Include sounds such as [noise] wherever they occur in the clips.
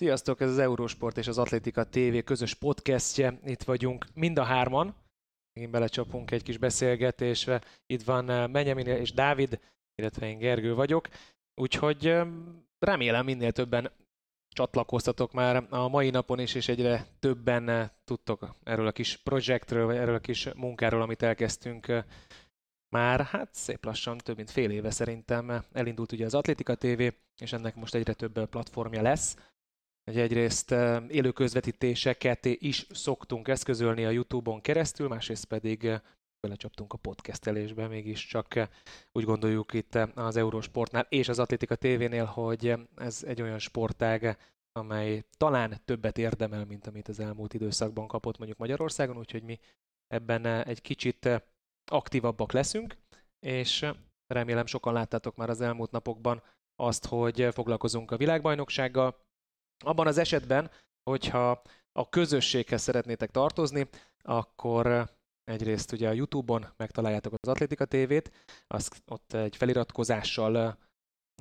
Sziasztok, ez az Eurosport és az Atlétika TV közös podcastje. Itt vagyunk mind a hárman. Megint belecsapunk egy kis beszélgetésbe. Itt van eh, Benjamin és Dávid, illetve én Gergő vagyok. Úgyhogy eh, remélem minél többen csatlakoztatok már a mai napon is, és egyre többen eh, tudtok erről a kis projektről, vagy erről a kis munkáról, amit elkezdtünk már hát szép lassan, több mint fél éve szerintem elindult ugye az Atlétika TV, és ennek most egyre több platformja lesz hogy egyrészt élő közvetítéseket is szoktunk eszközölni a YouTube-on keresztül, másrészt pedig belecsaptunk a podcastelésbe, mégiscsak úgy gondoljuk itt az Eurosportnál és az Atlétika TV-nél, hogy ez egy olyan sportág, amely talán többet érdemel, mint amit az elmúlt időszakban kapott mondjuk Magyarországon, úgyhogy mi ebben egy kicsit aktívabbak leszünk, és remélem sokan láttátok már az elmúlt napokban azt, hogy foglalkozunk a világbajnoksággal, abban az esetben, hogyha a közösséghez szeretnétek tartozni, akkor egyrészt ugye a Youtube-on megtaláljátok az Atlétika TV-t, azt ott egy feliratkozással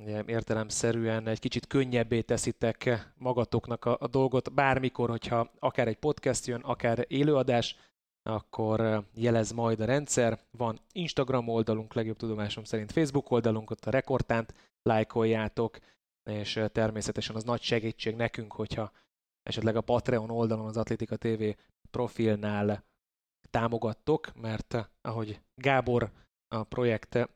ugye, értelemszerűen egy kicsit könnyebbé teszitek magatoknak a, a dolgot, bármikor, hogyha akár egy podcast jön, akár élőadás, akkor jelez majd a rendszer. Van Instagram oldalunk, legjobb tudomásom szerint Facebook oldalunk, ott a rekordtánt lájkoljátok, és természetesen az nagy segítség nekünk, hogyha esetleg a Patreon oldalon az Atlétika TV profilnál támogattok, mert ahogy Gábor a projekt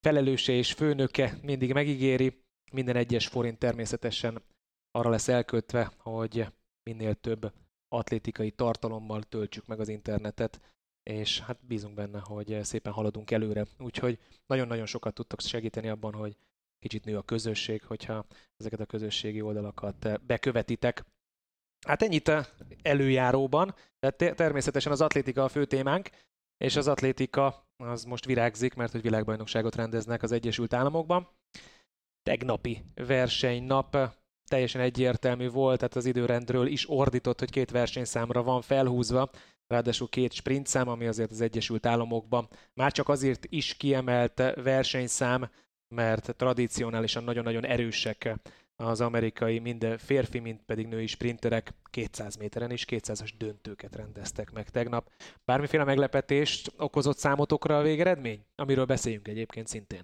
felelőse és főnöke mindig megígéri, minden egyes forint természetesen arra lesz elkötve, hogy minél több atlétikai tartalommal töltsük meg az internetet, és hát bízunk benne, hogy szépen haladunk előre. Úgyhogy nagyon-nagyon sokat tudtok segíteni abban, hogy kicsit nő a közösség, hogyha ezeket a közösségi oldalakat eh, bekövetitek. Hát ennyit eh, előjáróban, de természetesen az atlétika a fő témánk, és az atlétika az most virágzik, mert hogy világbajnokságot rendeznek az Egyesült Államokban. Tegnapi versenynap eh, teljesen egyértelmű volt, tehát az időrendről is ordított, hogy két versenyszámra van felhúzva, ráadásul két sprintszám, ami azért az Egyesült Államokban már csak azért is kiemelt versenyszám, mert tradicionálisan nagyon-nagyon erősek az amerikai mind férfi, mind pedig női sprinterek 200 méteren is 200-as döntőket rendeztek meg tegnap. Bármiféle meglepetést okozott számotokra a végeredmény, amiről beszéljünk egyébként szintén.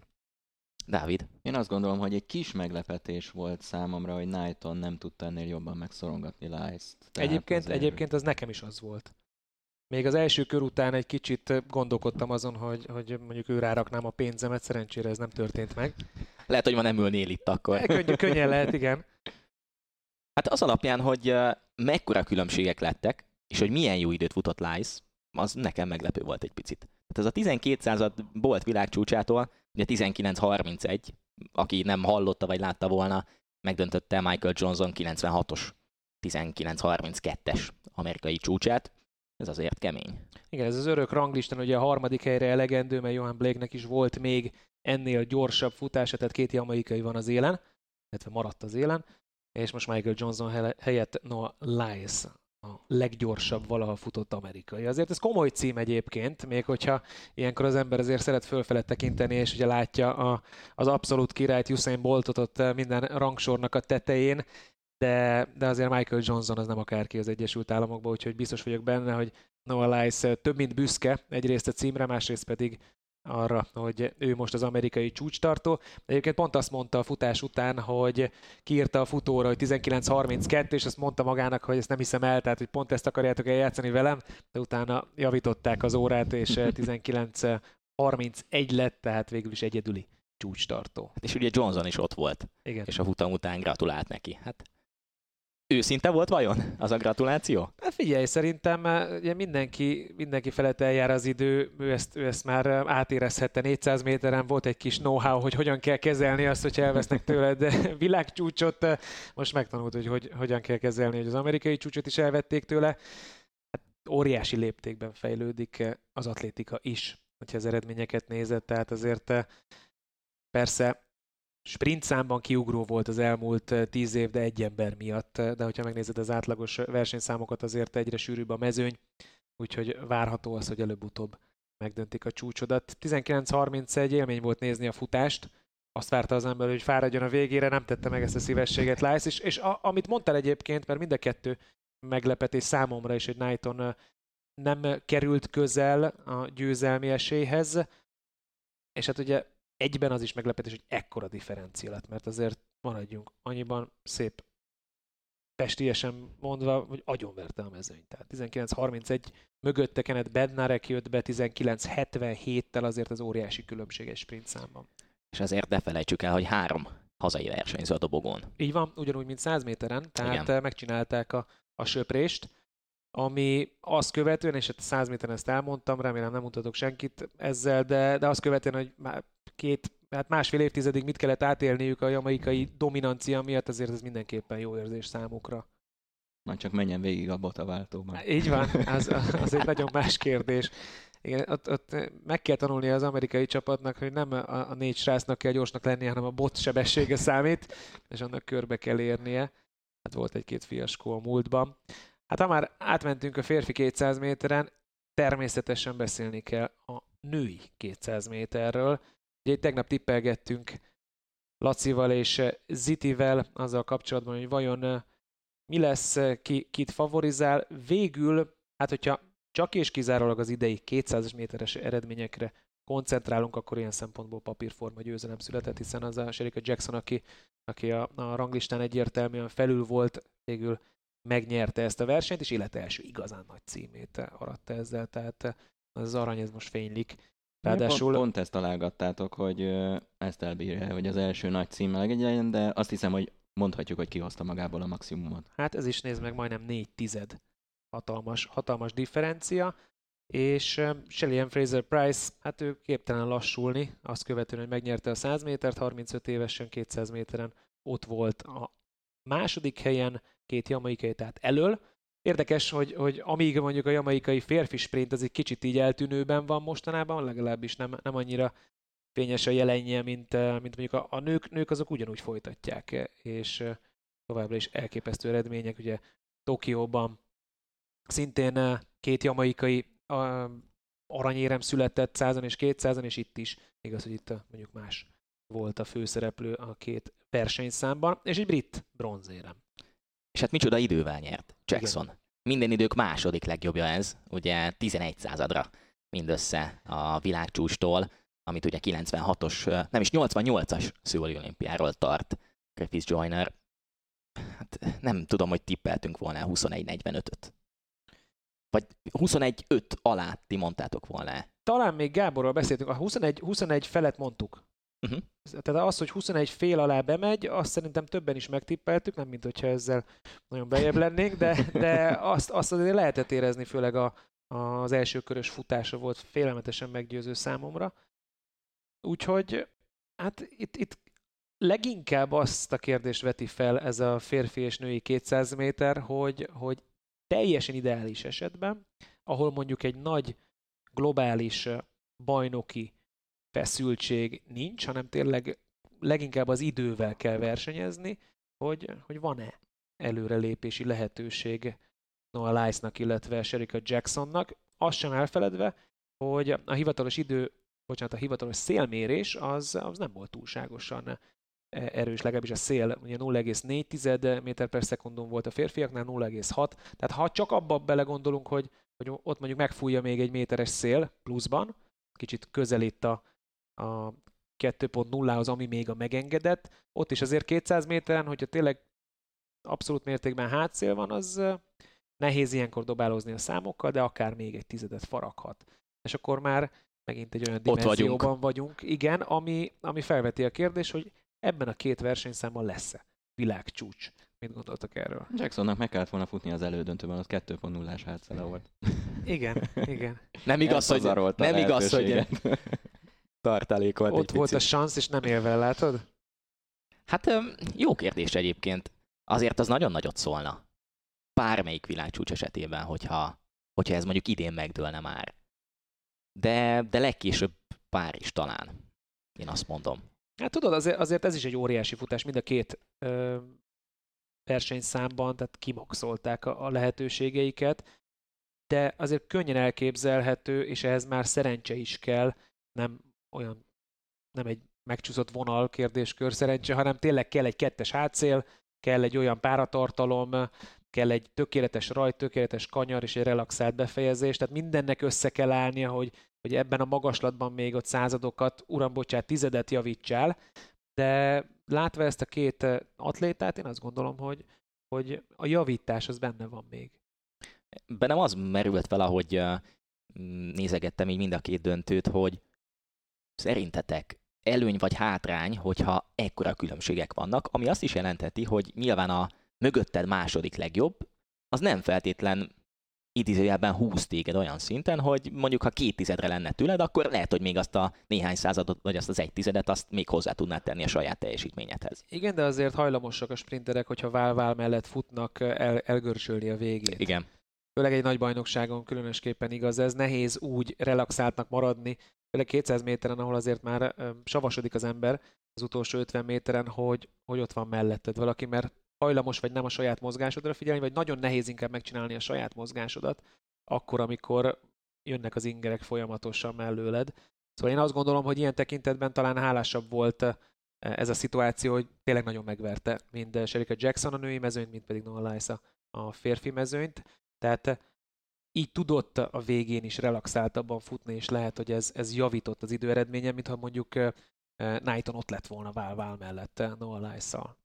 Dávid. Én azt gondolom, hogy egy kis meglepetés volt számomra, hogy Knighton nem tudta ennél jobban megszorongatni Lice-t. Egyébként, azért... egyébként az nekem is az volt. Még az első kör után egy kicsit gondolkodtam azon, hogy, hogy mondjuk ő ráraknám a pénzemet, szerencsére ez nem történt meg. Lehet, hogy ma nem ülnél itt akkor. Könny, könnyen lehet, igen. Hát az alapján, hogy mekkora különbségek lettek, és hogy milyen jó időt futott Lice, az nekem meglepő volt egy picit. Hát ez a 12 század Bolt világcsúcsától, ugye 19.31, aki nem hallotta vagy látta volna, megdöntötte Michael Johnson 96-os 1932-es amerikai csúcsát, ez azért kemény. Igen, ez az örök ranglistán ugye a harmadik helyre elegendő, mert Johan Blake-nek is volt még ennél gyorsabb futása, tehát két jamaikai van az élen, illetve maradt az élen, és most Michael Johnson helyett Noah Lyles a leggyorsabb valaha futott amerikai. Azért ez komoly cím egyébként, még hogyha ilyenkor az ember azért szeret fölfelé tekinteni, és ugye látja a, az abszolút királyt Usain Boltot ott minden rangsornak a tetején, de, de azért Michael Johnson az nem akárki az Egyesült Államokban, úgyhogy biztos vagyok benne, hogy Noah Lyles több mint büszke, egyrészt a címre, másrészt pedig arra, hogy ő most az amerikai csúcstartó. Egyébként pont azt mondta a futás után, hogy kiírta a futóra, hogy 19.32, és azt mondta magának, hogy ezt nem hiszem el, tehát hogy pont ezt akarjátok eljátszani velem, de utána javították az órát, és 19.31 lett, tehát végül is egyedüli csúcstartó. És ugye Johnson is ott volt, Igen. és a futam után gratulált neki. Hát Őszinte volt vajon az a gratuláció? Hát figyelj, szerintem eh, ugye mindenki, mindenki felett eljár az idő, ő ezt, ő ezt már eh, átérezhette 400 méteren, volt egy kis know-how, hogy hogyan kell kezelni azt, hogy elvesznek tőled de [laughs] világcsúcsot, eh, most megtanult, hogy, hogy hogyan kell kezelni, hogy az amerikai csúcsot is elvették tőle. Hát óriási léptékben fejlődik az atlétika is, hogyha az eredményeket nézett, tehát azért persze sprint számban kiugró volt az elmúlt eh, tíz év, de egy ember miatt, eh, de hogyha megnézed az átlagos versenyszámokat, azért egyre sűrűbb a mezőny, úgyhogy várható az, hogy előbb-utóbb megdöntik a csúcsodat. 19.31 élmény volt nézni a futást, azt várta az ember, hogy fáradjon a végére, nem tette meg ezt a szívességet Lice, és, és a, amit mondtál egyébként, mert mind a kettő meglepetés számomra is, hogy Knighton nem került közel a győzelmi esélyhez, és hát ugye egyben az is meglepetés, hogy ekkora differencia lett, mert azért maradjunk annyiban szép pestiesen mondva, hogy agyonverte a mezőnyt. Tehát 19.31 mögötte Kenneth Bednarek jött be 19.77-tel azért az óriási különbség egy sprint számban. És azért ne felejtsük el, hogy három hazai versenyző a dobogón. Így van, ugyanúgy, mint 100 méteren, tehát Igen. megcsinálták a, a söprést, ami azt követően, és hát 100 méteren ezt elmondtam, remélem nem mutatok senkit ezzel, de, de azt követően, hogy már két, hát másfél évtizedig mit kellett átélniük a jamaikai dominancia miatt, azért ez mindenképpen jó érzés számukra. Már csak menjen végig a botaváltóban. Így van, [laughs] az, az egy nagyon más kérdés. Igen, ott, ott meg kell tanulnia az amerikai csapatnak, hogy nem a, a négy srácnak kell gyorsnak lennie, hanem a bot sebessége számít, és annak körbe kell érnie. Hát volt egy-két fiaskó a múltban. Hát ha már átmentünk a férfi 200 méteren, természetesen beszélni kell a női 200 méterről. Ugye tegnap tippelgettünk Lacival és Zitivel azzal kapcsolatban, hogy vajon mi lesz, ki, kit favorizál. Végül, hát hogyha csak és kizárólag az idei 200 méteres eredményekre koncentrálunk, akkor ilyen szempontból papírforma győzelem született, hiszen az a Sherika Jackson, aki, aki a, a ranglistán egyértelműen felül volt, végül megnyerte ezt a versenyt, és élete első igazán nagy címét aratta ezzel, tehát az arany ez most fénylik. Ráadásul... Pont, pont ezt találgattátok, hogy ezt elbírja, hogy az első nagy cím legyen, de azt hiszem, hogy mondhatjuk, hogy kihozta magából a maximumot. Hát ez is néz meg majdnem négy tized hatalmas, hatalmas differencia, és Shelly Fraser Price, hát ő képtelen lassulni, azt követően, hogy megnyerte a 100 métert, 35 évesen 200 méteren ott volt a második helyen, két jamaikai, tehát elől. Érdekes, hogy, hogy amíg mondjuk a jamaikai férfi sprint az egy kicsit így eltűnőben van mostanában, legalábbis nem, nem annyira fényes a jelenje, mint, mint mondjuk a, a nők, nők azok ugyanúgy folytatják, és továbbra is elképesztő eredmények, ugye Tokióban szintén két jamaikai aranyérem született 100 és 200 és itt is, igaz, hogy itt mondjuk más volt a főszereplő a két versenyszámban, és egy brit bronzérem. És hát micsoda idővel nyert Jackson. Igen. Minden idők második legjobbja ez, ugye 11 századra mindössze a világcsústól, amit ugye 96-os, nem is 88-as szőli olimpiáról tart Griffith Joyner. Hát nem tudom, hogy tippeltünk volna 21-45-öt. Vagy 21-5 alá ti mondtátok volna. Talán még Gáborral beszéltünk, a 21, 21 felet mondtuk. Uh-huh. Tehát az, hogy 21 fél alá bemegy, azt szerintem többen is megtippeltük, nem mint hogyha ezzel nagyon bejebb lennénk, de, de azt, azt azért lehetett érezni, főleg a, az első körös futása volt félelmetesen meggyőző számomra. Úgyhogy hát itt, itt leginkább azt a kérdést veti fel ez a férfi és női 200 méter, hogy, hogy teljesen ideális esetben, ahol mondjuk egy nagy globális bajnoki feszültség nincs, hanem tényleg leginkább az idővel kell versenyezni, hogy, hogy van-e előrelépési lehetőség Noah Lice-nak, illetve Sherika Jacksonnak, azt sem elfeledve, hogy a hivatalos idő, bocsánat, a hivatalos szélmérés az, az nem volt túlságosan erős, legalábbis a szél ugye 0,4 méter per szekundum volt a férfiaknál, 0,6. Tehát ha csak abba belegondolunk, hogy, hogy ott mondjuk megfújja még egy méteres szél pluszban, kicsit közelít a, a 2.0-hoz, ami még a megengedett, ott is azért 200 méteren, hogyha tényleg abszolút mértékben hátszél van, az nehéz ilyenkor dobálózni a számokkal, de akár még egy tizedet faraghat. És akkor már megint egy olyan dimenzióban vagyunk. vagyunk, igen, ami, ami felveti a kérdés, hogy ebben a két versenyszámban lesz-e világcsúcs. Mit gondoltak erről? Jacksonnak meg kellett volna futni az elődöntőben, az 2.0-ás hátszele volt. Igen, igen. Nem igaz, hogy, nem igaz, hogy tartalékolt Ott volt a szansz, és nem élve, látod? Hát jó kérdés egyébként. Azért az nagyon nagyot szólna. Bármelyik világcsúcs esetében, hogyha, hogyha ez mondjuk idén megdőlne már. De, de legkésőbb pár is talán. Én azt mondom. Hát tudod, azért, azért ez is egy óriási futás, mind a két ö, versenyszámban, tehát kimaxolták a, a lehetőségeiket, de azért könnyen elképzelhető, és ehhez már szerencse is kell, nem olyan, nem egy megcsúszott vonal kérdéskör szerencse, hanem tényleg kell egy kettes hátszél, kell egy olyan páratartalom, kell egy tökéletes rajt, tökéletes kanyar és egy relaxált befejezés, tehát mindennek össze kell állnia, hogy, hogy ebben a magaslatban még ott századokat, uram, bocsát, tizedet javítsál, de látva ezt a két atlétát, én azt gondolom, hogy, hogy a javítás az benne van még. Bennem az merült fel, ahogy nézegettem így mind a két döntőt, hogy szerintetek előny vagy hátrány, hogyha ekkora különbségek vannak, ami azt is jelenteti, hogy nyilván a mögötted második legjobb, az nem feltétlen idézőjelben húz téged olyan szinten, hogy mondjuk ha két tizedre lenne tőled, akkor lehet, hogy még azt a néhány századot, vagy azt az egy tizedet, azt még hozzá tudnád tenni a saját teljesítményedhez. Igen, de azért hajlamosak a sprinterek, hogyha vál-vál mellett futnak, el, elgörcsölni a végét. Igen. Főleg egy nagy bajnokságon különösképpen igaz ez, nehéz úgy relaxáltnak maradni, főleg 200 méteren, ahol azért már savasodik az ember az utolsó 50 méteren, hogy, hogy ott van melletted valaki, mert hajlamos vagy nem a saját mozgásodra figyelni, vagy nagyon nehéz inkább megcsinálni a saját mozgásodat, akkor, amikor jönnek az ingerek folyamatosan mellőled. Szóval én azt gondolom, hogy ilyen tekintetben talán hálásabb volt ez a szituáció, hogy tényleg nagyon megverte mind Sherika Jackson a női mezőnyt, mind pedig Noah Lyles a férfi mezőnyt. Tehát eh, így tudott a végén is relaxáltabban futni, és lehet, hogy ez, ez javított az időeredményen, mintha mondjuk eh, Knighton ott lett volna vál-vál mellett Noah Lyles-szal.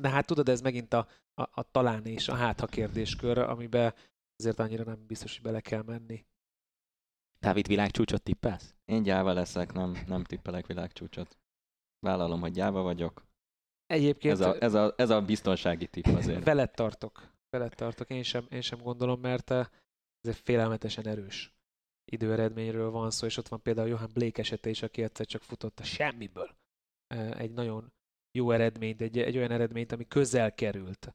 De hát tudod, ez megint a, a, a talán és a hátha kérdéskör, amiben azért annyira nem biztos, hogy bele kell menni. Dávid világcsúcsot tippelsz? Én gyáva leszek, nem, nem tippelek világcsúcsot. Vállalom, hogy gyáva vagyok. Egyébként... Ez a, ez a, ez a biztonsági tipp azért. Veled tartok. Veled tartok. Én sem, én sem gondolom, mert ez egy félelmetesen erős időeredményről van szó, és ott van például Johan Blake esete is, aki egyszer csak futott a semmiből. Egy nagyon jó eredményt, egy, egy olyan eredményt, ami közel került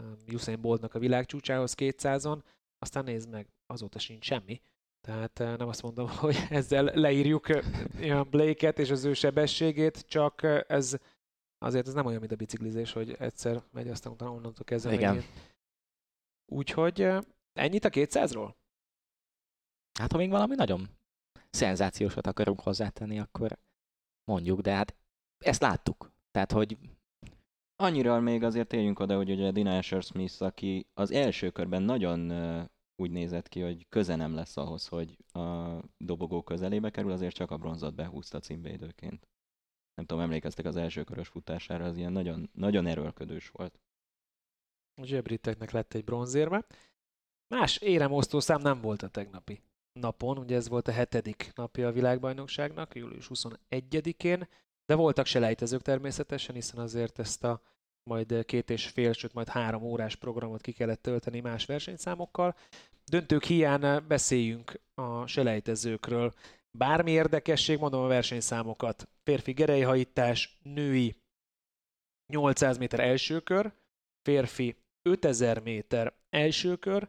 um, Usain Boltnak a világcsúcsához 200-on, aztán nézd meg, azóta sincs semmi. Tehát uh, nem azt mondom, [laughs] hogy ezzel leírjuk uh, Blake-et és az ő sebességét, csak ez azért ez nem olyan, mint a biciklizés, hogy egyszer megy, aztán utána onnantól kezdve Igen. megint. Úgyhogy ennyit a 200-ról? Hát ha még valami nagyon szenzációsat akarunk hozzátenni, akkor mondjuk, de hát ezt láttuk. Tehát, hogy Annyira még azért térjünk oda, hogy ugye Dina Asher Smith, aki az első körben nagyon úgy nézett ki, hogy köze nem lesz ahhoz, hogy a dobogó közelébe kerül, azért csak a bronzot behúzta címvédőként. Nem tudom, emlékeztek az első körös futására, az ilyen nagyon, nagyon erőlködős volt. A briteknek lett egy bronzérme. Más éremosztó szám nem volt a tegnapi napon, ugye ez volt a hetedik napja a világbajnokságnak, július 21-én. De voltak selejtezők természetesen, hiszen azért ezt a majd két és fél, sőt majd három órás programot ki kellett tölteni más versenyszámokkal. Döntők hiány beszéljünk a selejtezőkről. Bármi érdekesség, mondom a versenyszámokat. Férfi gerejhajítás, női 800 méter első kör, férfi 5000 méter első kör,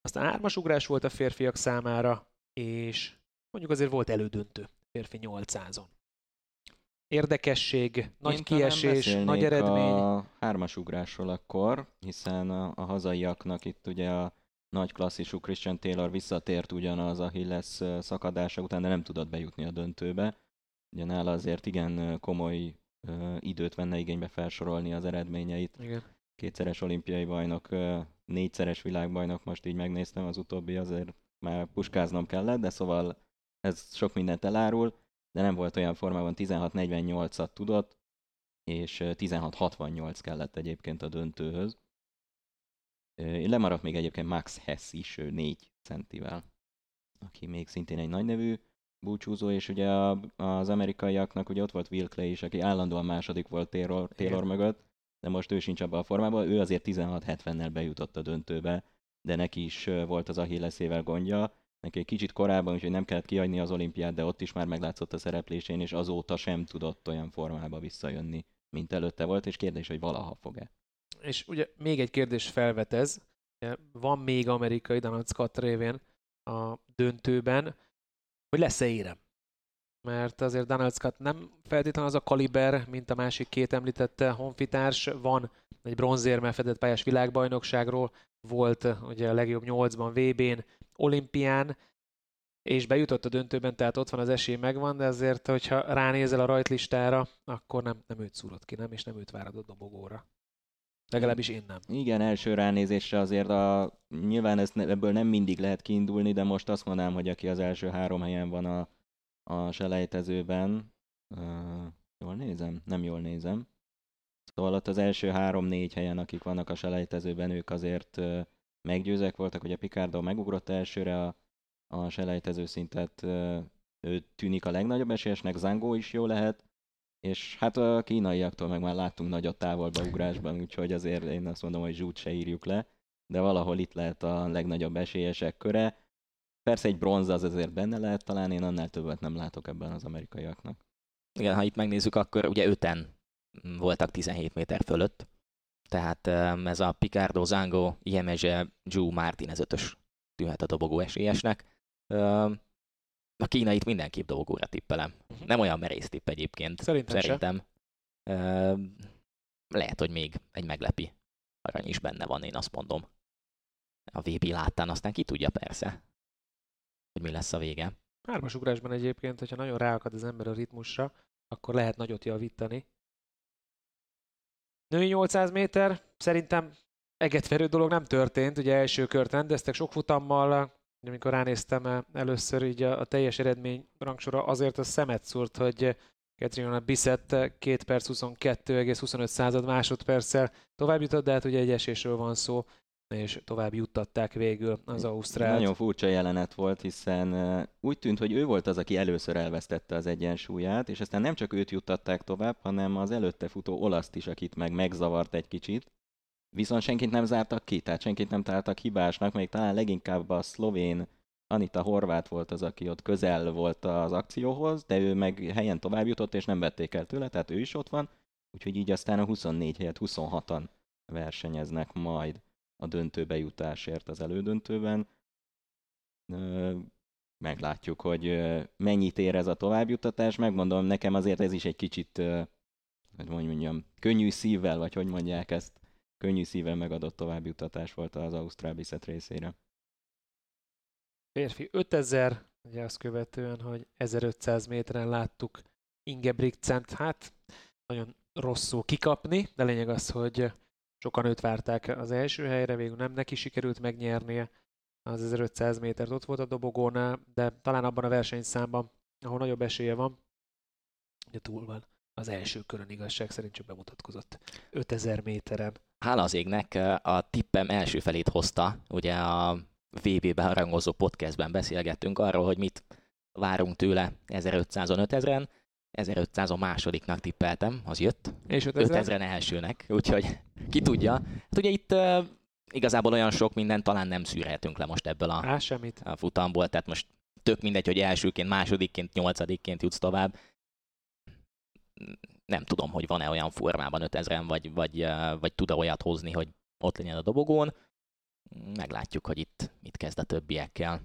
aztán hármas ugrás volt a férfiak számára, és mondjuk azért volt elődöntő férfi 800-on érdekesség, nagy Én kiesés, nagy eredmény. a hármas ugrásról akkor, hiszen a, a hazaiaknak itt ugye a nagy klasszisú Christian Taylor visszatért ugyanaz a Hilles szakadása után, de nem tudott bejutni a döntőbe. Ugye nála azért igen komoly időt venne igénybe felsorolni az eredményeit. Igen. Kétszeres olimpiai bajnok, négyszeres világbajnok, most így megnéztem, az utóbbi azért már puskáznom kellett, de szóval ez sok mindent elárul de nem volt olyan formában, 16-48-at tudott, és 16-68 kellett egyébként a döntőhöz. Lemaradt még egyébként Max Hess is 4 centivel, aki még szintén egy nagy nevű búcsúzó, és ugye az amerikaiaknak ugye ott volt Will Clay is, aki állandóan második volt Taylor, Taylor mögött, de most ő sincs abban a formában, ő azért 16-70-nel bejutott a döntőbe, de neki is volt az Achilleszével gondja, neki egy kicsit korábban, úgyhogy nem kellett kiadni az olimpiát, de ott is már meglátszott a szereplésén, és azóta sem tudott olyan formába visszajönni, mint előtte volt, és kérdés, hogy valaha fog-e. És ugye még egy kérdés felvetez, van még amerikai Donald Scott révén a döntőben, hogy lesz-e érem. Mert azért Donald Scott nem feltétlenül az a kaliber, mint a másik két említette honfitárs. Van egy bronzérme fedett pályás világbajnokságról, volt ugye a legjobb nyolcban VB-n, olimpián, és bejutott a döntőben, tehát ott van az esély megvan, de azért, hogyha ránézel a rajtlistára, akkor nem, nem őt szúrod ki, nem, és nem őt várod a dobogóra. Legalábbis én nem. Igen, első ránézésre azért a, nyilván ezt, ebből nem mindig lehet kiindulni, de most azt mondanám, hogy aki az első három helyen van a, a selejtezőben, uh, jól nézem? Nem jól nézem. Szóval ott az első három-négy helyen, akik vannak a selejtezőben, ők azért uh, meggyőzek voltak, hogy a Picardo megugrott elsőre a, a selejtező szintet, uh, ő tűnik a legnagyobb esélyesnek, Zangó is jó lehet, és hát a kínaiaktól meg már láttunk nagyot távolba ugrásban, úgyhogy azért én azt mondom, hogy zsút se írjuk le, de valahol itt lehet a legnagyobb esélyesek köre. Persze egy bronz az azért benne lehet, talán én annál többet nem látok ebben az amerikaiaknak. Igen, ha itt megnézzük, akkor ugye öten voltak 17 méter fölött. Tehát ez a Picardo, Zango, Jemeze, Ju, Martinez ötös tűhet a dobogó esélyesnek. A kínait mindenképp dobogóra tippelem. Nem olyan merész tipp egyébként. Szerintem. Szerintem. Em, Lehet, hogy még egy meglepi arany is benne van, én azt mondom. A VB láttán aztán ki tudja persze, hogy mi lesz a vége. Hármas ugrásban egyébként, hogyha nagyon ráakad az ember a ritmusra, akkor lehet nagyot javítani. Női 800 méter, szerintem egetverő dolog nem történt, ugye első kört rendeztek sok futammal, amikor ránéztem először így a, a teljes eredmény rangsora, azért a szemet szúrt, hogy Katrina Bissett 2 perc 22,25 század másodperccel tovább jutott, de hát ugye egy esésről van szó, és tovább juttatták végül az Ausztrál. Nagyon furcsa jelenet volt, hiszen úgy tűnt, hogy ő volt az, aki először elvesztette az egyensúlyát, és aztán nem csak őt juttatták tovább, hanem az előtte futó olaszt is, akit meg megzavart egy kicsit. Viszont senkit nem zártak ki, tehát senkit nem találtak hibásnak, még talán leginkább a szlovén Anita Horvát volt az, aki ott közel volt az akcióhoz, de ő meg helyen tovább jutott, és nem vették el tőle, tehát ő is ott van, úgyhogy így aztán a 24 helyett 26-an versenyeznek majd a döntőbe jutásért az elődöntőben. Meglátjuk, hogy mennyit ér ez a továbbjuttatás. Megmondom, nekem azért ez is egy kicsit, hogy mondjam, könnyű szívvel, vagy hogy mondják ezt, könnyű szívvel megadott továbbjuttatás volt az Ausztrál Biszet részére. Férfi 5000, ugye azt követően, hogy 1500 méteren láttuk Ingebrigtsent, hát nagyon rosszul kikapni, de lényeg az, hogy sokan őt várták az első helyre, végül nem neki sikerült megnyernie. Az 1500 métert, ott volt a dobogónál, de talán abban a versenyszámban, ahol nagyobb esélye van, ugye túl van az első körön igazság szerint csak bemutatkozott 5000 méteren. Hála az égnek, a tippem első felét hozta, ugye a VB-ben harangozó podcastben beszélgettünk arról, hogy mit várunk tőle 1500-on 5000-en, 1500-on másodiknak tippeltem, az jött, És 5000? 5000-en elsőnek, úgyhogy [laughs] ki tudja. Hát ugye itt uh, igazából olyan sok mindent talán nem szűrhetünk le most ebből a, Á, semmit. a futamból, tehát most tök mindegy, hogy elsőként, másodikként, nyolcadikként jutsz tovább. Nem tudom, hogy van-e olyan formában 5000-en, vagy, vagy, uh, vagy tud-e olyat hozni, hogy ott legyen a dobogón. Meglátjuk, hogy itt mit kezd a többiekkel.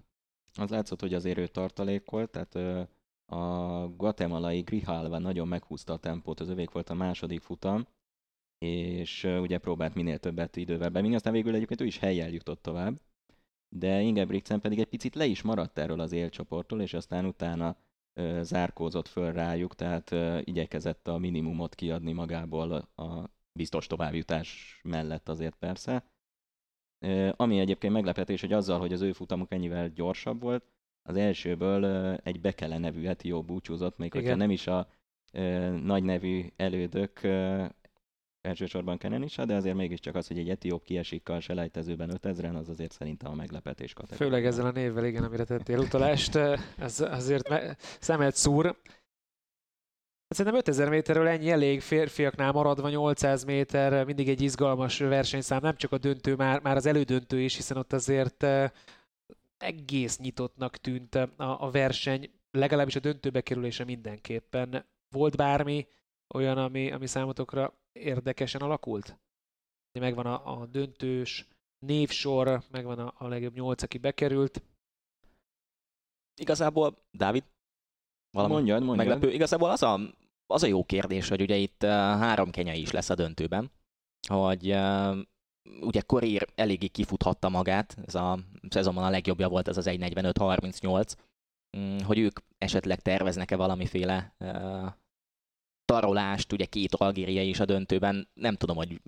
Az látszott, hogy azért ő tartalékolt, tehát a guatemalai Grijalva nagyon meghúzta a tempót, az övék volt a második futam, és ugye próbált minél többet idővel bevinni, aztán végül egyébként ő is helyjel jutott tovább, de Ingebrigtsen pedig egy picit le is maradt erről az élcsoporttól, és aztán utána ö, zárkózott föl rájuk, tehát ö, igyekezett a minimumot kiadni magából a biztos továbbjutás mellett azért persze. Ö, Ami egyébként meglepetés, hogy azzal, hogy az ő futamuk ennyivel gyorsabb volt, az elsőből egy Bekele nevű etióp búcsúzott, még hogyha nem is a ö, nagy nevű elődök, ö, elsősorban Kenenisa, de azért mégiscsak az, hogy egy etióp kiesik a selejtezőben 5000-en, az azért szerintem a meglepetés kategória. Főleg ezzel a névvel, igen, amire tettél utalást, ez azért me- szemet szúr. Szerintem 5000 méterről ennyi elég, férfiaknál maradva 800 méter, mindig egy izgalmas versenyszám, nem csak a döntő, már, már az elődöntő is, hiszen ott azért egész nyitottnak tűnt a, a verseny, legalábbis a döntőbe kerülése mindenképpen. Volt bármi olyan, ami, ami számotokra érdekesen alakult? Megvan a, a döntős névsor, megvan a, a legjobb nyolc, aki bekerült. Igazából, Dávid, valami Mondjad, mondjad. meglepő. Igazából az a, az a jó kérdés, hogy ugye itt uh, három kenyai is lesz a döntőben, hogy uh, ugye Korir eléggé kifuthatta magát, ez a szezonban a legjobbja volt ez az 1.45-38, mm, hogy ők esetleg terveznek-e valamiféle uh, tarolást, ugye két algériai is a döntőben, nem tudom, hogy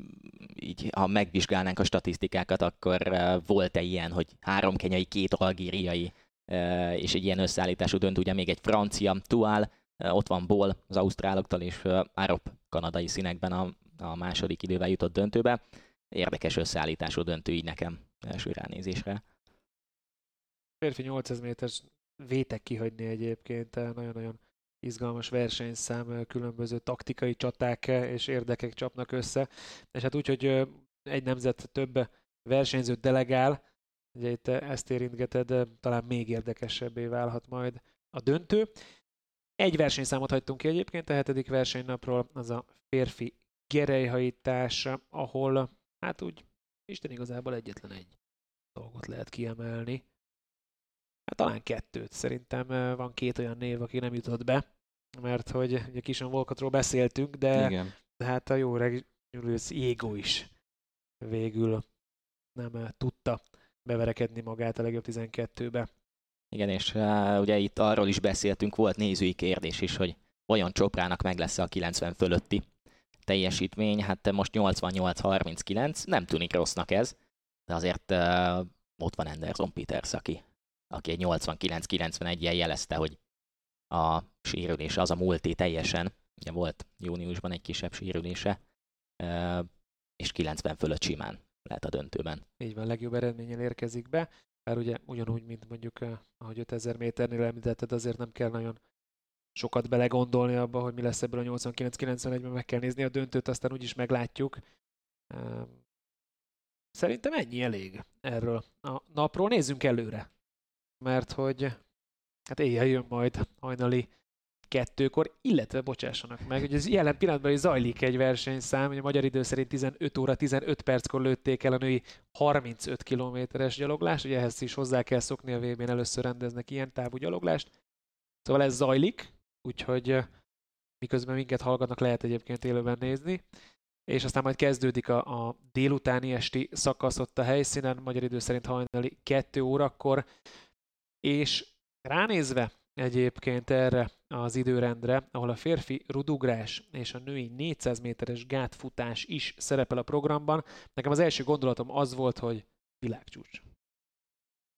így, ha megvizsgálnánk a statisztikákat, akkor uh, volt-e ilyen, hogy három kenyai, két algériai, uh, és egy ilyen összeállítású döntő, ugye még egy francia, Tuál, ott van Ból az ausztráloktól, és Arop kanadai színekben a, a második idővel jutott döntőbe. Érdekes összeállítású döntő így nekem első ránézésre. Férfi 800 méteres vétek kihagyni egyébként, nagyon-nagyon izgalmas versenyszám, különböző taktikai csaták és érdekek csapnak össze, és hát úgy, hogy egy nemzet több versenyzőt delegál, ugye itt ezt érintgeted, talán még érdekesebbé válhat majd a döntő. Egy versenyszámot hagytunk ki egyébként a hetedik versenynapról, az a férfi gerejhajítás, ahol hát úgy Isten igazából egyetlen egy dolgot lehet kiemelni. Hát talán kettőt. Szerintem van két olyan név, aki nem jutott be, mert hogy ugye Kison Volkotról beszéltünk, de, Igen. de hát a jó reg Julius Égó is végül nem tudta beverekedni magát a legjobb 12-be. Igen, és uh, ugye itt arról is beszéltünk, volt nézői kérdés is, hogy vajon Csoprának meg lesz a 90 fölötti teljesítmény, hát most 88-39, nem tűnik rossznak ez, de azért uh, ott van Anderson Peters, aki, aki egy 89-91-jel jelezte, hogy a sérülés az a múlté teljesen, ugye volt júniusban egy kisebb sérülése, uh, és 90 fölött simán lehet a döntőben. Így van, legjobb eredménnyel érkezik be, bár ugye ugyanúgy, mint mondjuk, ahogy 5000 méternél említetted, azért nem kell nagyon sokat belegondolni abba, hogy mi lesz ebből a 89-91-ben, meg kell nézni a döntőt, aztán úgyis meglátjuk. Szerintem ennyi elég erről a napról. Nézzünk előre, mert hogy hát éjjel jön majd hajnali kettőkor, illetve bocsássanak meg, hogy ez jelen pillanatban is zajlik egy versenyszám, hogy a magyar idő szerint 15 óra 15 perckor lőtték el a női 35 kilométeres gyaloglást, ugye ehhez is hozzá kell szokni a VB-n, először rendeznek ilyen távú gyaloglást. Szóval ez zajlik, úgyhogy miközben minket hallgatnak, lehet egyébként élőben nézni. És aztán majd kezdődik a, a délutáni esti szakasz ott a helyszínen, magyar idő szerint hajnali 2 órakor, és ránézve egyébként erre az időrendre, ahol a férfi rudugrás és a női 400 méteres gátfutás is szerepel a programban, nekem az első gondolatom az volt, hogy világcsúcs.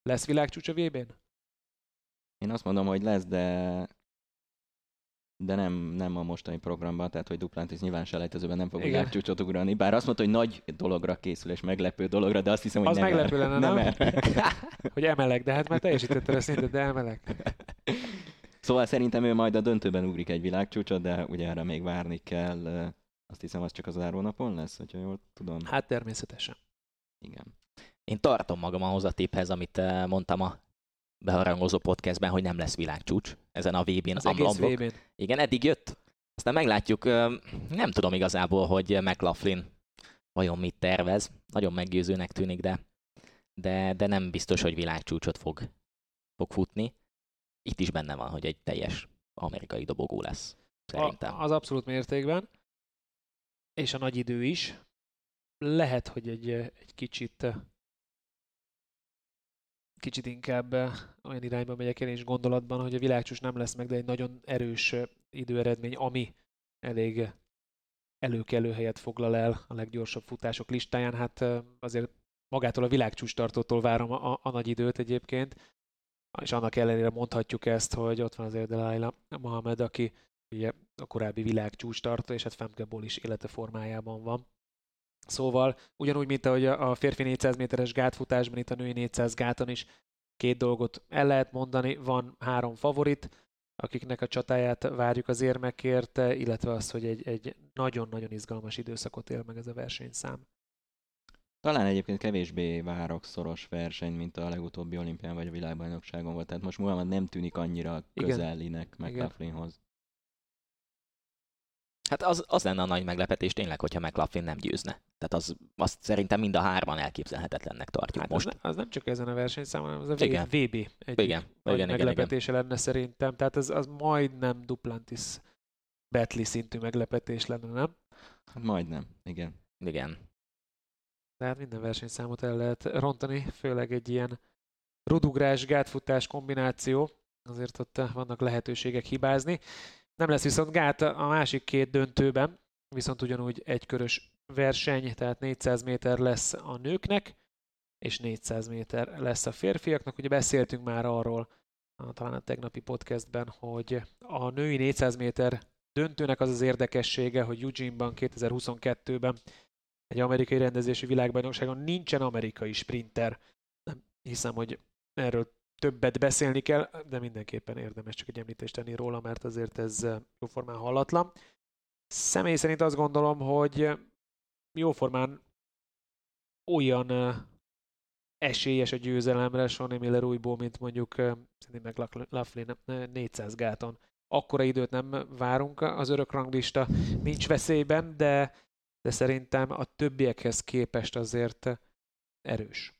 Lesz világcsúcs a VB-n? Én azt mondom, hogy lesz, de de nem, nem a mostani programban, tehát hogy Duplantis nyilván selejtezőben nem fog világcsúcsot ugrani, bár azt mondta, hogy nagy dologra készül és meglepő dologra, de azt hiszem, hogy az nem meglepő lenne, nem? nem? [laughs] hogy emelek, de hát már teljesítette a szintet, de emelek. [laughs] Szóval szerintem ő majd a döntőben ugrik egy világcsúcsot, de ugye erre még várni kell. Azt hiszem, az csak az zárónapon lesz, hogyha jól tudom. Hát természetesen. Igen. Én tartom magam ahhoz a tipphez, amit mondtam a beharangozó podcastben, hogy nem lesz világcsúcs ezen a VB-n. Az egész VB-n. Igen, eddig jött. Aztán meglátjuk, nem tudom igazából, hogy McLaughlin vajon mit tervez. Nagyon meggyőzőnek tűnik, de, de, de nem biztos, hogy világcsúcsot fog, fog futni. Itt is benne van, hogy egy teljes amerikai dobogó lesz. Szerintem. A, az abszolút mértékben. És a nagy idő is. Lehet, hogy egy, egy kicsit kicsit inkább olyan irányba megyek én is gondolatban, hogy a világcsúcs nem lesz meg, de egy nagyon erős időeredmény, ami elég előkelő helyet foglal el a leggyorsabb futások listáján. Hát azért magától a világcsúcs tartótól várom a, a, a nagy időt egyébként, és annak ellenére mondhatjuk ezt, hogy ott van azért Delaila Mohamed, aki ugye a korábbi világcsúcs tartó, és hát Femkeból is élete formájában van. Szóval ugyanúgy, mint ahogy a férfi 400 méteres gátfutásban, itt a női 400 gáton is két dolgot el lehet mondani. Van három favorit, akiknek a csatáját várjuk az érmekért, illetve az, hogy egy, egy nagyon-nagyon izgalmas időszakot él meg ez a versenyszám. Talán egyébként kevésbé várok szoros verseny, mint a legutóbbi olimpián vagy a világbajnokságon volt. Tehát most Muhammad nem tűnik annyira közelinek McLaughlinhoz. Hát az, az lenne a nagy meglepetés tényleg, hogyha McLaughlin nem győzne. Tehát az, azt szerintem mind a hárman elképzelhetetlennek tartjuk hát most. Az, ne, az nem csak ezen a versenyszámon, hanem az a igen. VB egy igen. nagy igen, meglepetése igen. lenne szerintem. Tehát az, az majdnem Duplantis Betli szintű meglepetés lenne, nem? Hát majdnem, igen. Igen. Tehát minden versenyszámot el lehet rontani, főleg egy ilyen rudugrás, gátfutás kombináció. azért ott vannak lehetőségek hibázni. Nem lesz viszont gát a másik két döntőben, viszont ugyanúgy egykörös verseny, tehát 400 méter lesz a nőknek, és 400 méter lesz a férfiaknak. Ugye beszéltünk már arról, talán a tegnapi podcastben, hogy a női 400 méter döntőnek az az érdekessége, hogy Eugene-ban 2022-ben egy amerikai rendezési világbajnokságon nincsen amerikai sprinter. Nem hiszem, hogy erről többet beszélni kell, de mindenképpen érdemes csak egy említést tenni róla, mert azért ez jóformán hallatlan. Személy szerint azt gondolom, hogy jóformán olyan esélyes a győzelemre Sonny Miller újból, mint mondjuk szerintem meg Laughlin 400 gáton. Akkora időt nem várunk, az örök ranglista nincs veszélyben, de, de szerintem a többiekhez képest azért erős.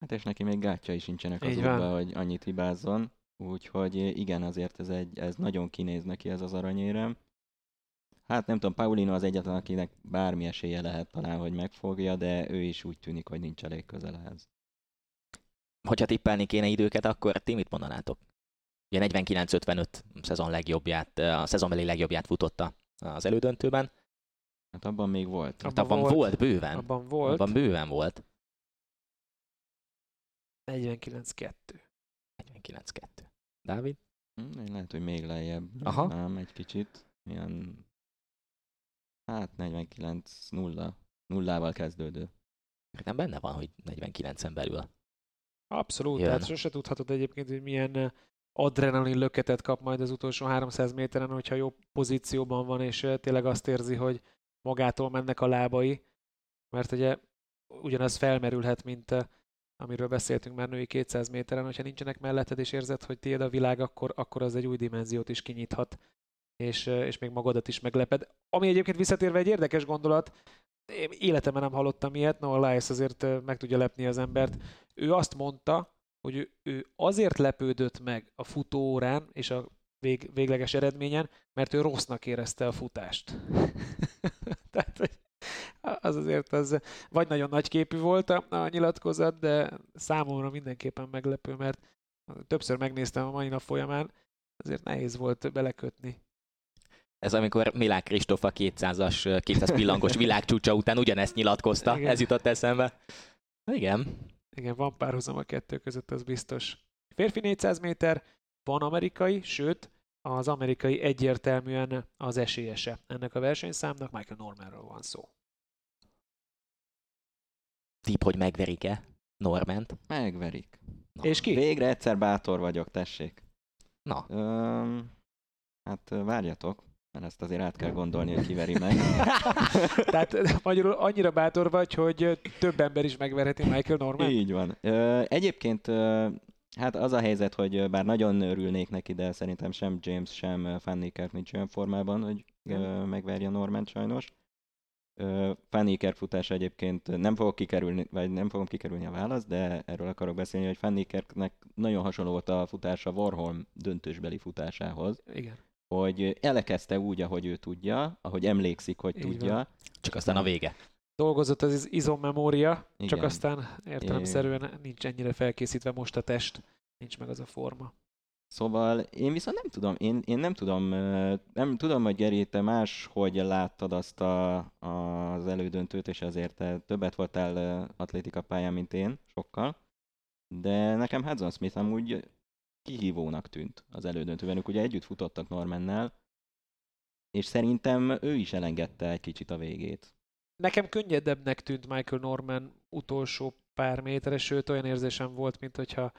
Hát és neki még gátjai sincsenek az útba, hogy annyit hibázzon. Úgyhogy igen, azért ez, egy, ez nagyon kinéz neki ez az aranyérem. Hát nem tudom, Paulino az egyetlen, akinek bármi esélye lehet talán, hogy megfogja, de ő is úgy tűnik, hogy nincs elég közel ehhez. Hogyha tippelni kéne időket, akkor ti mit mondanátok? Ugye 49-55 szezon legjobbját, a szezonbeli legjobbját futotta az elődöntőben. Hát abban még volt. Hát abban, volt, volt bőven. Abban volt. Abban bőven volt. 49-2. 49-2. Dávid? Hm, én lehet, hogy még lejjebb. Aha. Nem, egy kicsit. Ilyen Hát 49 nulla. Nullával kezdődő. Nem benne van, hogy 49-en belül. Abszolút, Jön. tehát sose tudhatod egyébként, hogy milyen adrenalin löketet kap majd az utolsó 300 méteren, hogyha jó pozícióban van, és tényleg azt érzi, hogy magától mennek a lábai, mert ugye ugyanaz felmerülhet, mint amiről beszéltünk már női 200 méteren, hogyha nincsenek melletted, és érzed, hogy tiéd a világ, akkor, akkor az egy új dimenziót is kinyithat és, és még magadat is megleped. Ami egyébként visszatérve egy érdekes gondolat, én életemben nem hallottam ilyet, Noah Lyles azért meg tudja lepni az embert. Ő azt mondta, hogy ő, azért lepődött meg a futóórán és a vég, végleges eredményen, mert ő rossznak érezte a futást. [laughs] Tehát, hogy az azért az vagy nagyon nagy képű volt a, a nyilatkozat, de számomra mindenképpen meglepő, mert többször megnéztem a mai nap folyamán, azért nehéz volt belekötni ez amikor Milák Kristóf a 200-as, 200 pillangos [laughs] világcsúcsa után ugyanezt nyilatkozta, Igen. ez jutott eszembe. Igen. Igen, van párhuzam a kettő között, az biztos. Férfi 400 méter, van amerikai, sőt, az amerikai egyértelműen az esélyese ennek a versenyszámnak, Michael Normanról van szó. Tip, hogy megverik-e Norment? Megverik. Na. És ki? Végre egyszer bátor vagyok, tessék. Na. Öm, hát várjatok mert ezt azért át kell gondolni, hogy kiveri meg. [laughs] [laughs] Tehát magyarul annyira bátor vagy, hogy több ember is megverheti Michael Norman? Így van. Egyébként hát az a helyzet, hogy bár nagyon örülnék neki, de szerintem sem James, sem Fanny Kerr nincs olyan formában, hogy Igen. megverje Norman sajnos. Fanny Kerr futása egyébként nem fogok kikerülni, vagy nem fogom kikerülni a választ, de erről akarok beszélni, hogy Fanny Kerrnek nagyon hasonló volt a futása Warholm döntősbeli futásához. Igen hogy elekezte úgy, ahogy ő tudja, ahogy emlékszik, hogy Így tudja. Van. Csak aztán a vége. Dolgozott az izommemória, csak aztán értelemszerűen nincs ennyire felkészítve most a test, nincs meg az a forma. Szóval én viszont nem tudom, én, én nem tudom, nem tudom, hogy Geri, te más, hogy láttad azt a, az elődöntőt, és ezért te többet voltál atlétika pályán, mint én, sokkal. De nekem Hudson Smith amúgy kihívónak tűnt az elődöntőben. Ők ugye együtt futottak Normannel, és szerintem ő is elengedte egy kicsit a végét. Nekem könnyedebbnek tűnt Michael Norman utolsó pár méteres, sőt olyan érzésem volt, mint hogyha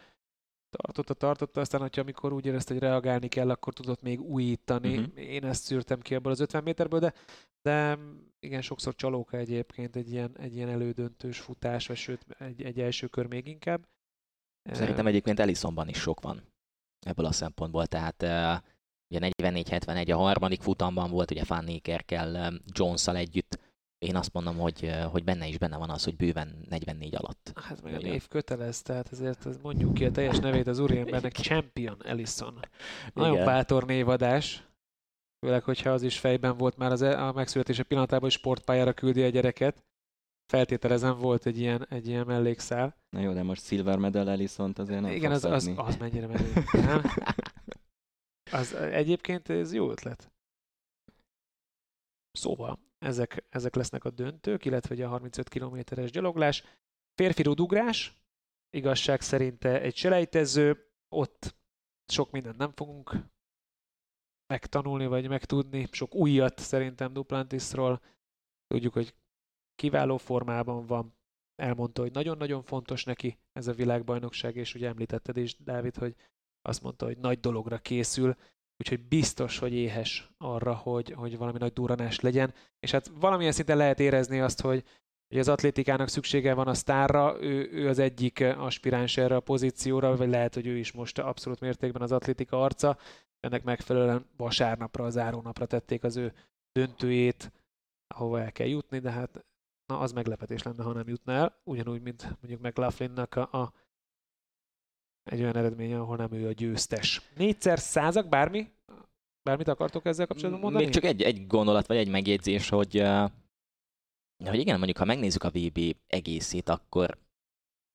tartotta, tartotta, aztán, hogyha amikor úgy érezte, hogy reagálni kell, akkor tudott még újítani. Uh-huh. Én ezt szűrtem ki abból az 50 méterből, de, de igen, sokszor csalóka egyébként egy ilyen, egy ilyen elődöntős futás, vagy sőt, egy, egy első kör még inkább. Szerintem egyébként Ellisonban is sok van ebből a szempontból. Tehát ugye 44-71 a harmadik futamban volt, ugye Fanny Kerkel jones együtt. Én azt mondom, hogy, hogy benne is benne van az, hogy bőven 44 alatt. Hát meg a név kötelez, tehát ezért mondjuk ki a teljes nevét az úriembernek, Champion Ellison. Nagyon Igen. bátor névadás, főleg, hogyha az is fejben volt már az, e- a megszületése pillanatában, hogy sportpályára küldi a gyereket. feltételezem volt egy ilyen, egy ilyen mellékszál. Na jó, de most Silver Medal ellison azért nem Igen, az, az, az mennyire menő. [laughs] nem? Az, egyébként ez jó ötlet. Szóval, ezek, ezek lesznek a döntők, illetve ugye a 35 kilométeres gyaloglás. Férfi rudugrás, igazság szerint egy selejtező, ott sok mindent nem fogunk megtanulni, vagy megtudni, sok újat szerintem Duplantisról. Tudjuk, hogy kiváló formában van, elmondta, hogy nagyon-nagyon fontos neki ez a világbajnokság, és ugye említetted is, Dávid, hogy azt mondta, hogy nagy dologra készül, úgyhogy biztos, hogy éhes arra, hogy, hogy valami nagy duranás legyen, és hát valamilyen szinten lehet érezni azt, hogy, hogy az atlétikának szüksége van a sztárra, ő, ő az egyik aspiráns erre a pozícióra, vagy lehet, hogy ő is most abszolút mértékben az atlétika arca, ennek megfelelően vasárnapra, az zárónapra tették az ő döntőjét, ahova el kell jutni, de hát na, az meglepetés lenne, ha nem jutna el, ugyanúgy, mint mondjuk McLaughlinnak a, a egy olyan eredmény, ahol nem ő a győztes. Négyszer százak, bármi? Bármit akartok ezzel kapcsolatban mondani? Még csak egy, egy gondolat, vagy egy megjegyzés, hogy, uh, hogy igen, mondjuk ha megnézzük a VB egészét, akkor,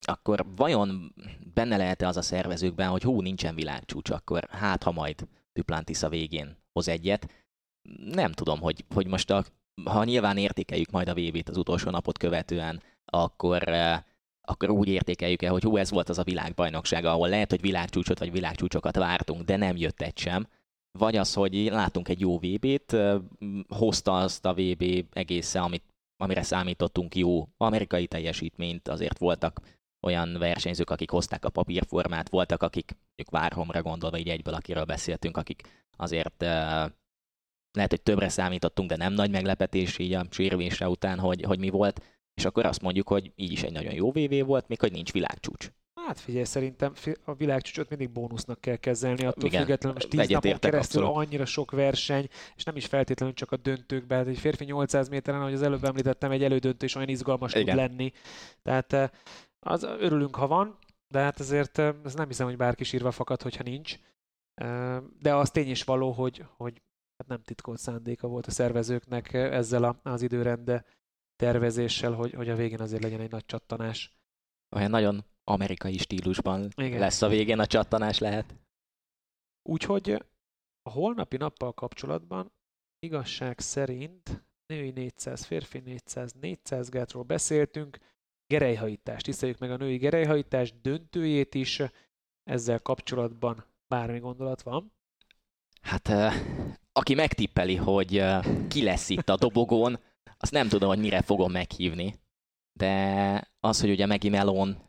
akkor vajon benne lehet-e az a szervezőkben, hogy hú, nincsen világcsúcs, akkor hát, ha majd Duplantis a végén hoz egyet. Nem tudom, hogy, hogy most a, ha nyilván értékeljük majd a VB-t az utolsó napot követően, akkor uh, akkor úgy értékeljük el, hogy hú, ez volt az a világbajnokság, ahol lehet, hogy világcsúcsot vagy világcsúcsokat vártunk, de nem jött egy sem. Vagy az, hogy látunk egy jó VB-t, hozta azt a VB egészen, amit, amire számítottunk jó amerikai teljesítményt, azért voltak olyan versenyzők, akik hozták a papírformát, voltak, akik, mondjuk Várhomra gondolva így egyből, akiről beszéltünk, akik azért lehet, hogy többre számítottunk, de nem nagy meglepetés így a sérülése után, hogy, hogy mi volt és akkor azt mondjuk, hogy így is egy nagyon jó VV volt, még hogy nincs világcsúcs. Hát figyelj, szerintem a világcsúcsot mindig bónusznak kell kezelni, attól Igen, függetlenül most 10 napon keresztül abszolút. annyira sok verseny, és nem is feltétlenül csak a döntőkben, hát egy férfi 800 méteren, ahogy az előbb említettem, egy elődöntő is olyan izgalmas tud Igen. lenni. Tehát eh, az örülünk, ha van, de hát azért eh, ez nem hiszem, hogy bárki sírva fakad, hogyha nincs. Eh, De az tény is való, hogy, hogy hát nem titkolt szándéka volt a szervezőknek eh, ezzel a- az időrende tervezéssel, hogy, hogy a végén azért legyen egy nagy csattanás. Olyan nagyon amerikai stílusban Igen. lesz a végén a csattanás lehet. Úgyhogy a holnapi nappal kapcsolatban igazság szerint női 400, férfi 400, 400 gátról beszéltünk, gerejhajítást, tiszteljük meg a női gerejhajítás döntőjét is, ezzel kapcsolatban bármi gondolat van. Hát aki megtippeli, hogy ki lesz itt a dobogón, azt nem tudom, hogy mire fogom meghívni. De az, hogy ugye Maggie Melon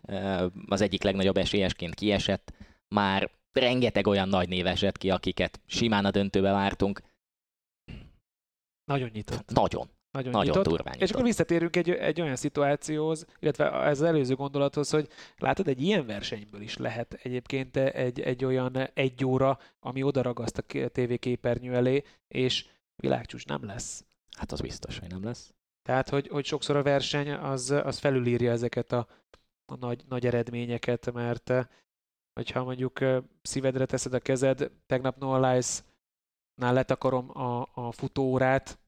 az egyik legnagyobb esélyesként kiesett, már rengeteg olyan nagy név esett ki, akiket simán a döntőbe vártunk. Nagyon nyitott. Nagyon, Nagyon, nagyon nyitott. durván És akkor nyitott. visszatérünk egy, egy olyan szituációhoz, illetve ez az előző gondolathoz, hogy látod, egy ilyen versenyből is lehet egyébként egy, egy olyan egy óra, ami odaragaszt a ké- tévéképernyő elé, és világcsúcs nem lesz. Hát az biztos, hogy nem lesz. Tehát, hogy, hogy sokszor a verseny az, az felülírja ezeket a, a nagy, nagy eredményeket, mert eh, hogyha mondjuk eh, szívedre teszed a kezed, tegnap Noah Lyles-nál letakarom a, a futóórát,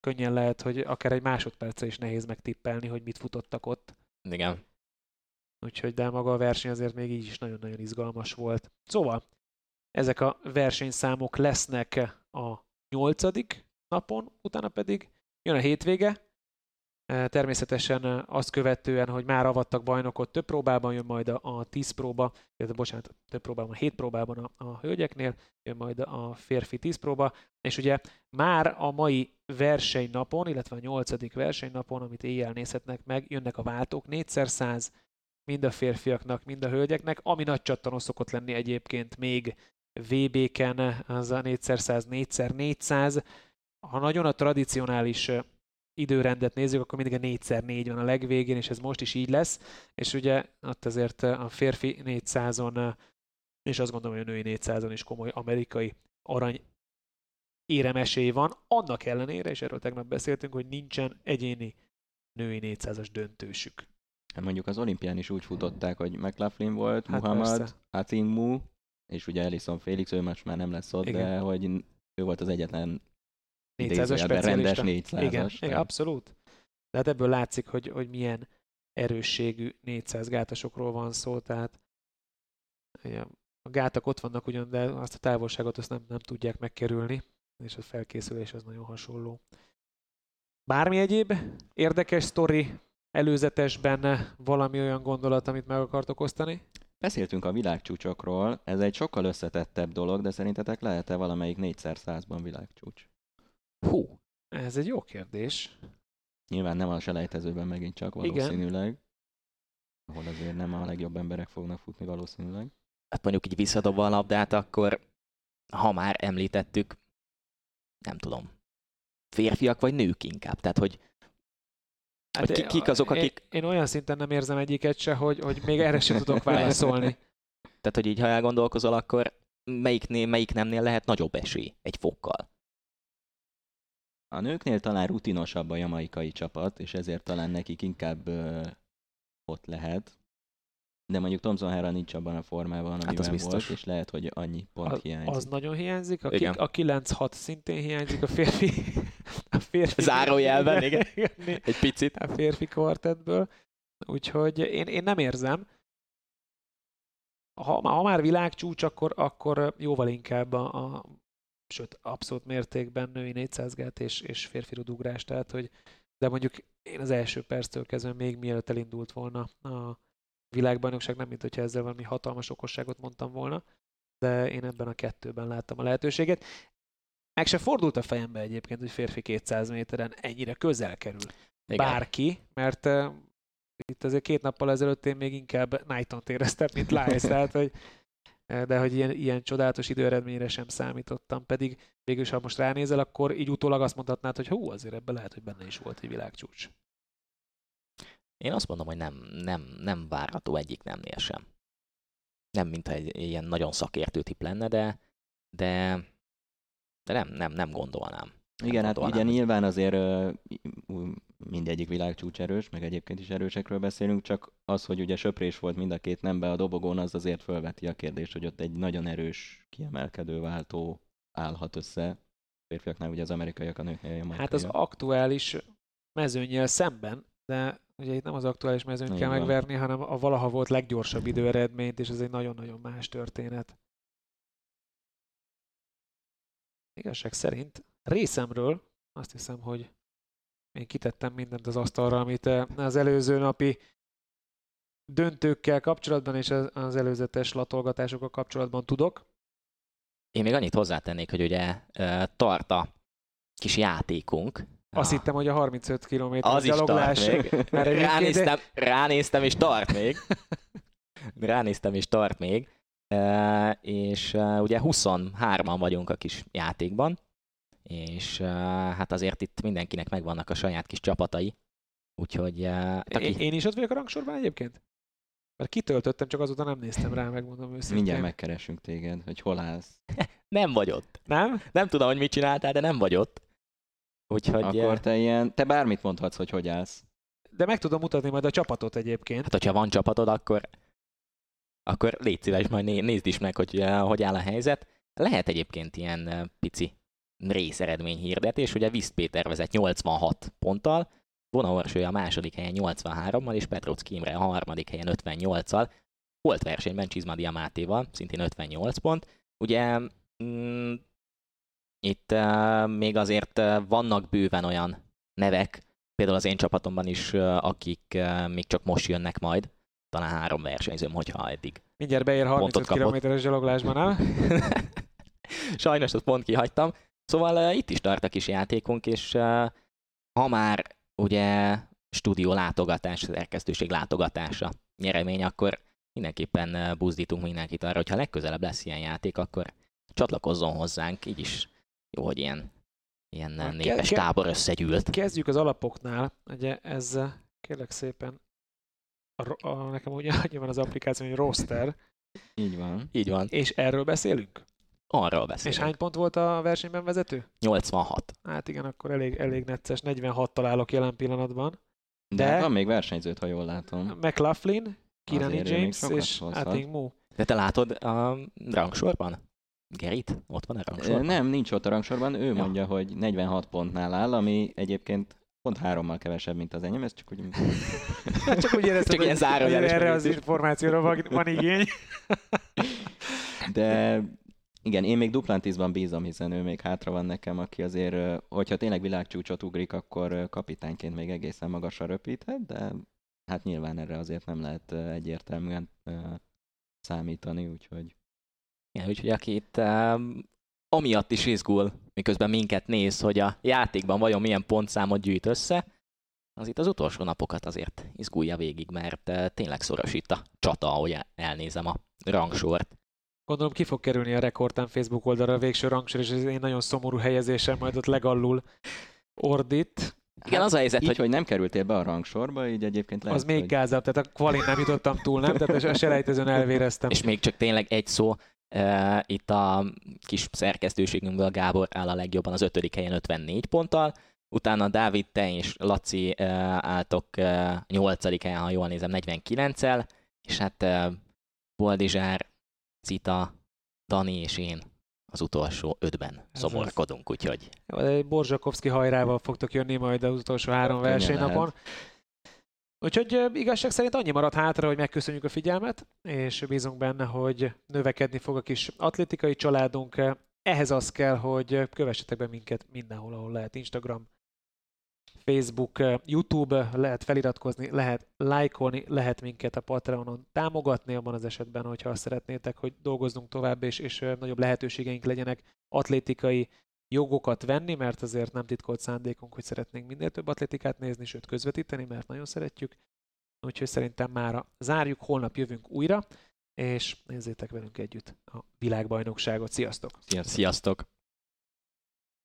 könnyen lehet, hogy akár egy másodperce is nehéz megtippelni, hogy mit futottak ott. Igen. Úgyhogy de maga a verseny azért még így is nagyon-nagyon izgalmas volt. Szóval, ezek a versenyszámok lesznek a nyolcadik napon, utána pedig jön a hétvége. Természetesen azt követően, hogy már avattak bajnokot, több próbában jön majd a, a 10 próba, illetve bocsánat, több próbában, 7 próbában a, a hölgyeknél, jön majd a férfi 10 próba, és ugye már a mai versenynapon, illetve a nyolcadik versenynapon, amit éjjel nézhetnek meg, jönnek a váltók 4x100, mind a férfiaknak, mind a hölgyeknek, ami nagy csattanó szokott lenni egyébként még VB-ken, az a 4x100, 4x400. Ha nagyon a tradicionális időrendet nézzük, akkor mindig a 4x4 van a legvégén, és ez most is így lesz, és ugye ott azért a férfi 400-on, ö, és azt gondolom, hogy a női 400-on is komoly amerikai arany éremesély van, annak ellenére, és erről tegnap beszéltünk, hogy nincsen egyéni női 400-as döntősük. Hát mondjuk az olimpián is úgy futották, hogy McLaughlin volt, Hát Muhammad. Atinmu, és ugye Ellison Félix, ő most már nem lesz ott, Igen. de hogy ő volt az egyetlen 400-as idézőjelben rendes specialista. 400-as. Igen, igen, tehát- abszolút. De hát ebből látszik, hogy, hogy milyen erősségű 400 gátasokról van szó, tehát a gátak ott vannak ugyan, de azt a távolságot azt nem, nem tudják megkerülni, és a felkészülés az nagyon hasonló. Bármi egyéb érdekes sztori előzetesben valami olyan gondolat, amit meg akartok osztani? Beszéltünk a világcsúcsokról, ez egy sokkal összetettebb dolog, de szerintetek lehet-e valamelyik 4x100-ban világcsúcs? Hú, ez egy jó kérdés. Nyilván nem a selejtezőben megint csak valószínűleg. Igen. Ahol azért nem a legjobb emberek fognak futni valószínűleg. Hát mondjuk így visszadobva a labdát, akkor ha már említettük, nem tudom, férfiak vagy nők inkább. Tehát, hogy Hát vagy kik azok, akik... Én, én olyan szinten nem érzem egyiket se, hogy, hogy még erre sem tudok [laughs] válaszolni. Tehát, hogy így ha elgondolkozol, akkor melyiknél, melyik nemnél lehet nagyobb esély egy fokkal? A nőknél talán rutinosabb a jamaikai csapat, és ezért talán nekik inkább ö, ott lehet. De mondjuk Thompson Herra nincs abban a formában, amiben hát az volt, és lehet, hogy annyi pont az, hiányzik. Az nagyon hiányzik. A, igen. a 9-6 szintén hiányzik, a férfi... [laughs] A férfi Zárójelben, [laughs] igen. igen. Egy picit. A férfi kvartettből. Úgyhogy én, én nem érzem. Ha, ha már világcsúcs, akkor, akkor jóval inkább a, a sőt, abszolút mértékben női 400 gát és, és férfi rudugrás, tehát hogy de mondjuk én az első perctől kezdve még mielőtt elindult volna a világbajnokság, nem mint hogyha ezzel valami hatalmas okosságot mondtam volna, de én ebben a kettőben láttam a lehetőséget. Meg se fordult a fejembe egyébként, hogy férfi 200 méteren ennyire közel kerül Igen. bárki, mert uh, itt azért két nappal ezelőtt én még inkább Knighton-t éreztem, mint Lyles, [laughs] tehát hogy de hogy ilyen, ilyen csodálatos időeredményre sem számítottam, pedig végülis, ha most ránézel, akkor így utólag azt mondhatnád, hogy hú, azért ebben lehet, hogy benne is volt egy világcsúcs. Én azt mondom, hogy nem, nem, nem várható egyik nemnél sem. Nem, mint egy ilyen nagyon szakértő tip lenne, de, de, de nem, nem, nem gondolnám. Igen, hát ugye nyilván azért mindegyik világcsúcs erős, meg egyébként is erősekről beszélünk, csak az, hogy ugye söprés volt mind a két nembe a dobogón, az azért felveti a kérdést, hogy ott egy nagyon erős, kiemelkedő váltó állhat össze. Férfiaknál ugye az amerikaiak, a nőknél a Hát az aktuális mezőnyel szemben, de ugye itt nem az aktuális mezőnyt kell megverni, hanem a valaha volt leggyorsabb időeredményt, és ez egy nagyon-nagyon más történet. Igazság szerint részemről azt hiszem, hogy én kitettem mindent az asztalra, amit eh, az előző napi döntőkkel kapcsolatban és az előzetes latolgatásokkal kapcsolatban tudok. Én még annyit hozzátennék, hogy ugye eh, tart a kis játékunk. Azt ah. hittem, hogy a 35 km az gyaloglás. Is tart még. ránéztem, ránéztem, és tart még. [laughs] ránéztem, és tart még. Uh, és uh, ugye 23-an vagyunk a kis játékban, és uh, hát azért itt mindenkinek megvannak a saját kis csapatai, úgyhogy... Uh, aki... Én is ott vagyok a rangsorban egyébként? Mert kitöltöttem, csak azóta nem néztem rá, megmondom őszintén. Mindjárt megkeresünk téged, hogy hol állsz. [laughs] nem vagy ott. Nem? Nem tudom, hogy mit csináltál, de nem vagy ott. Úgyhogy... Akkor te ilyen, te bármit mondhatsz, hogy hogy állsz. De meg tudom mutatni majd a csapatot egyébként. Hát, hogyha van csapatod, akkor, akkor légy szíves, majd nézd is meg, hogy hogy áll a helyzet. Lehet egyébként ilyen pici részeredmény hirdetés, ugye Viszt Péter vezet 86 ponttal, Vona Orsője a második helyen 83-mal, és Petrócki Imre a harmadik helyen 58-al. Volt versenyben Csizmadia Mátéval, szintén 58 pont. Ugye mm, itt uh, még azért uh, vannak bőven olyan nevek, például az én csapatomban is, uh, akik uh, még csak most jönnek majd, talán három versenyzőm, hogyha eddig. Mindjárt beér 35 km-es gyaloglásban, nem? [laughs] Sajnos azt pont kihagytam. Szóval uh, itt is tart a kis játékunk, és uh, ha már ugye stúdió látogatás, szerkesztőség látogatása nyeremény, akkor mindenképpen buzdítunk mindenkit arra, hogy ha legközelebb lesz ilyen játék, akkor csatlakozzon hozzánk, így is jó, hogy ilyen, ilyen Na, népes ke- tábor összegyűlt. Kezdjük az alapoknál, ugye ez kérlek szépen, a, a, nekem ugye [laughs] van az applikáció, hogy roster. Így van. Így van. És erről beszélünk? Arról beszélünk. És hány pont volt a versenyben vezető? 86. Hát igen, akkor elég, elég necces. 46 találok jelen pillanatban. De, De van még versenyzőt, ha jól látom. McLaughlin, Kirani James és Ating Mu. De te látod a rangsorban? Gerit? Ott van a rangsorban? Nem, nincs ott a rangsorban. Ő ja. mondja, hogy 46 pontnál áll, ami egyébként pont hárommal kevesebb, mint az enyém, ez csak úgy... Hát csak úgy éreztem, [laughs] Csak ilyen hogy- zárójeles erre az információra van, van igény. De igen, én még duplán tízban bízom, hiszen ő még hátra van nekem, aki azért, hogyha tényleg világcsúcsot ugrik, akkor kapitányként még egészen magasra röpíthet, de hát nyilván erre azért nem lehet egyértelműen számítani, úgyhogy Igen, úgyhogy aki itt um, amiatt is izgul, miközben minket néz, hogy a játékban vajon milyen pontszámot gyűjt össze, az itt az utolsó napokat azért izgulja végig, mert tényleg szoros itt a csata, ahogy elnézem a rangsort. Gondolom ki fog kerülni a rekordtán Facebook oldalra a végső rangsor, és ez én nagyon szomorú helyezéssel majd ott legalul ordít. Igen, az a helyzet, így, hogy hogy... nem kerültél be a rangsorba, így egyébként lehet, Az még hogy... gázább, tehát a kvalin nem jutottam túl, nem? Tehát a selejtezőn elvéreztem. És még csak tényleg egy szó, uh, itt a kis szerkesztőségünkből Gábor áll a legjobban az ötödik helyen 54 ponttal, utána Dávid, te és Laci uh, álltok uh, nyolcadik helyen, ha jól nézem, 49-el, és hát uh, Boldizsár, Cita, Dani és én az utolsó ötben Ez szomorkodunk, úgyhogy Borzsakovszki hajrával fogtok jönni majd az utolsó három versenynapon. Úgyhogy igazság szerint annyi maradt hátra, hogy megköszönjük a figyelmet, és bízunk benne, hogy növekedni fog a kis atlétikai családunk. Ehhez az kell, hogy kövessetek be minket mindenhol, ahol lehet. Instagram, Facebook, YouTube, lehet feliratkozni, lehet lájkolni, lehet minket a Patreonon támogatni, abban az esetben, hogyha azt szeretnétek, hogy dolgozzunk tovább, és, és ö, nagyobb lehetőségeink legyenek atlétikai jogokat venni, mert azért nem titkolt szándékunk, hogy szeretnénk minél több atlétikát nézni, sőt közvetíteni, mert nagyon szeretjük. Úgyhogy szerintem már zárjuk, holnap jövünk újra, és nézzétek velünk együtt a világbajnokságot. Sziasztok! Sziasztok! sziasztok!